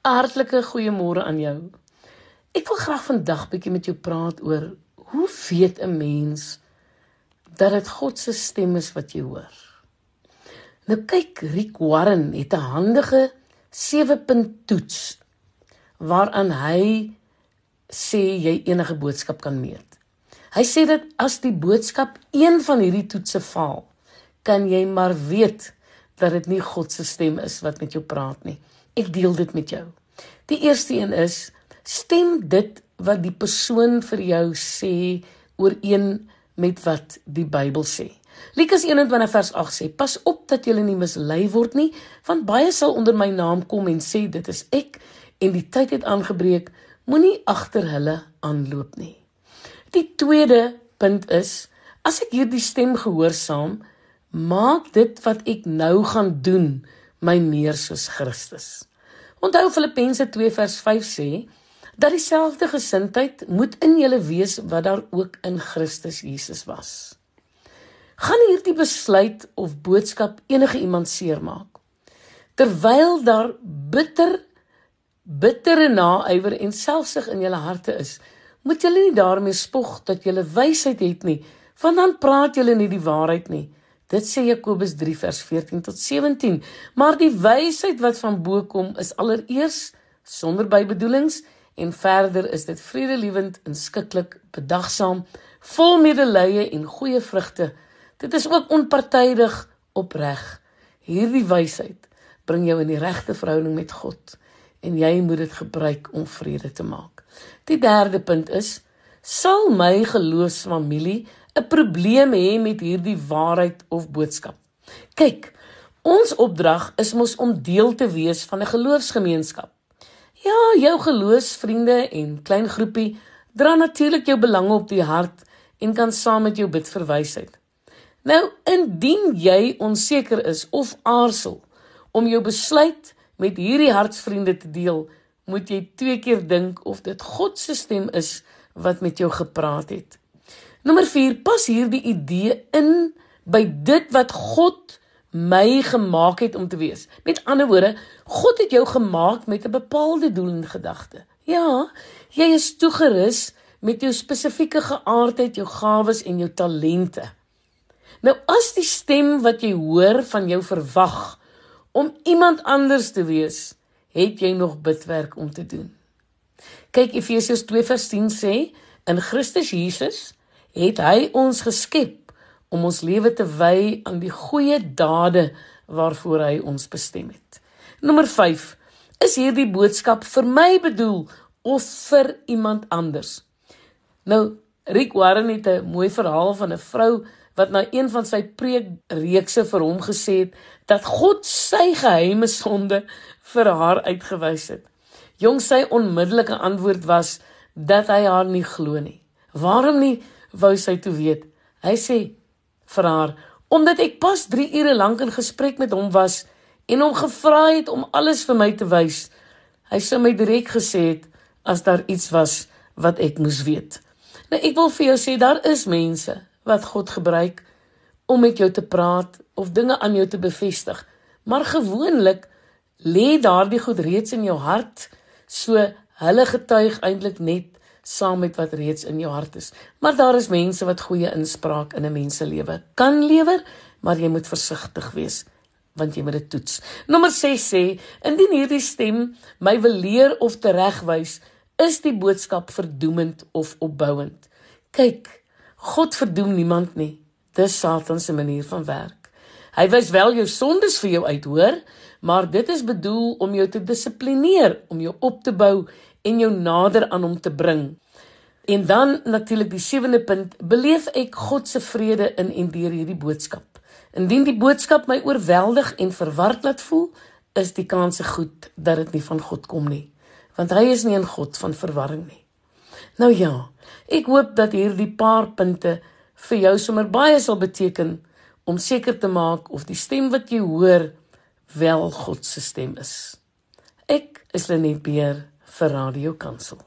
Hartlike goeiemôre aan jou. Ek wil graag vandag bietjie met jou praat oor hoe weet 'n mens dat dit God se stem is wat jy hoor. Nou kyk, Rick Warren het 'n handige 7-punt toets waaraan hy sê jy enige boodskap kan meet. Hy sê dat as die boodskap een van hierdie toetse faal, kan jy maar weet dat dit nie God se stem is wat met jou praat nie. Ek deel dit met jou. Die eerste een is stem dit wat die persoon vir jou sê ooreen met wat die Bybel sê. Lukas 21 vers 8 sê: Pas op dat julle nie mislei word nie, want baie sal onder my naam kom en sê dit is ek en die tyd het aangebreek, moenie agter hulle aanloop nie. Die tweede punt is: as ek hierdie stem gehoorsaam, maak dit wat ek nou gaan doen my meer soos Christus. Onthou Filippense 2 vers 5 sê dat dieselfde gesindheid moet in julle wees wat daar ook in Christus Jesus was. Gaan hierdie besluit of boodskap enige iemand seermaak? Terwyl daar bitter bittere naaiwer en selfsug in julle harte is, moet julle nie daarmee spog dat julle wysheid het nie, want dan praat julle nie die waarheid nie. Dit sê Jakobus 3 vers 14 tot 17. Maar die wysheid wat van bo kom is allereers sonder bybedoelings en verder is dit vredelewend, inskikkelik, bedagsaam, vol medelee en goeie vrugte. Dit is ook onpartydig, opreg. Hierdie wysheid bring jou in die regte verhouding met God en jy moet dit gebruik om vrede te maak. Die derde punt is sal my geloofsfamilie 'n probleem hê met hierdie waarheid of boodskap. Kyk, ons opdrag is mos om deel te wees van 'n geloofsgemeenskap. Ja, jou geloofsvriende en klein groepie dra natuurlik jou belange op die hart en kan saam met jou bid vir wysheid. Nou, indien jy onseker is of aarzel om jou besluit met hierdie hartsvriende te deel, moet jy twee keer dink of dit God se stem is wat met jou gepraat het. Nommer 4 pas hierdie idee in by dit wat God my gemaak het om te wees. Met ander woorde, God het jou gemaak met 'n bepaalde doel in gedagte. Ja, jy is toegerus met jou spesifieke geaardheid, jou gawes en jou talente. Nou as die stem wat jy hoor van jou verwag om iemand anders te wees, het jy nog bidwerk om te doen. Kyk Efesiërs 2:10 sê in Christus Jesus het hy ons geskep om ons lewe te wy aan die goeie dade waarvoor hy ons bestem het. Nommer 5. Is hierdie boodskap vir my bedoel of vir iemand anders? Nou, Rick Warren het 'n mooi verhaal van 'n vrou wat na een van sy preekreekse vir hom gesê het dat God sy geheime sonde vir haar uitgewys het. Jong sy onmiddellike antwoord was dat hy haar nie glo nie. Waarom nie wou sy toe weet. Hy sê vir haar omdat ek pas 3 ure lank in gesprek met hom was en hom gevra het om alles vir my te wys. Hy sou my direk gesê het as daar iets was wat ek moes weet. Nou ek wil vir jou sê daar is mense wat God gebruik om met jou te praat of dinge aan jou te bevestig. Maar gewoonlik lê daardie goed reeds in jou hart, so hulle getuig eintlik net saam met wat reeds in jou hart is. Maar daar is mense wat goeie inspraak in 'n mens se lewe kan lewer, maar jy moet versigtig wees want jy moet dit toets. Nommer 6 sê, indien hierdie stem my wil leer of teregwys, is die boodskap verdoemend of opbouend. Kyk, God verdoem niemand nie. Dis Satan se manier van werk. Hy wys wel jou sondes vir jou uit, hoor, maar dit is bedoel om jou te dissiplineer, om jou op te bou en jou nader aan hom te bring. En dan natuurlik die sewende punt, beleef ek God se vrede in en deur hierdie boodskap. Indien die boodskap my oorweldig en verward laat voel, is die kans goed dat dit nie van God kom nie, want hy is nie 'n God van verwarring nie. Nou ja, ek hoop dat hierdie paar punte vir jou sommer baie sal beteken om seker te maak of die stem wat jy hoor wel God se stem is. Ek is Lenet Beer vir Radio Kansel.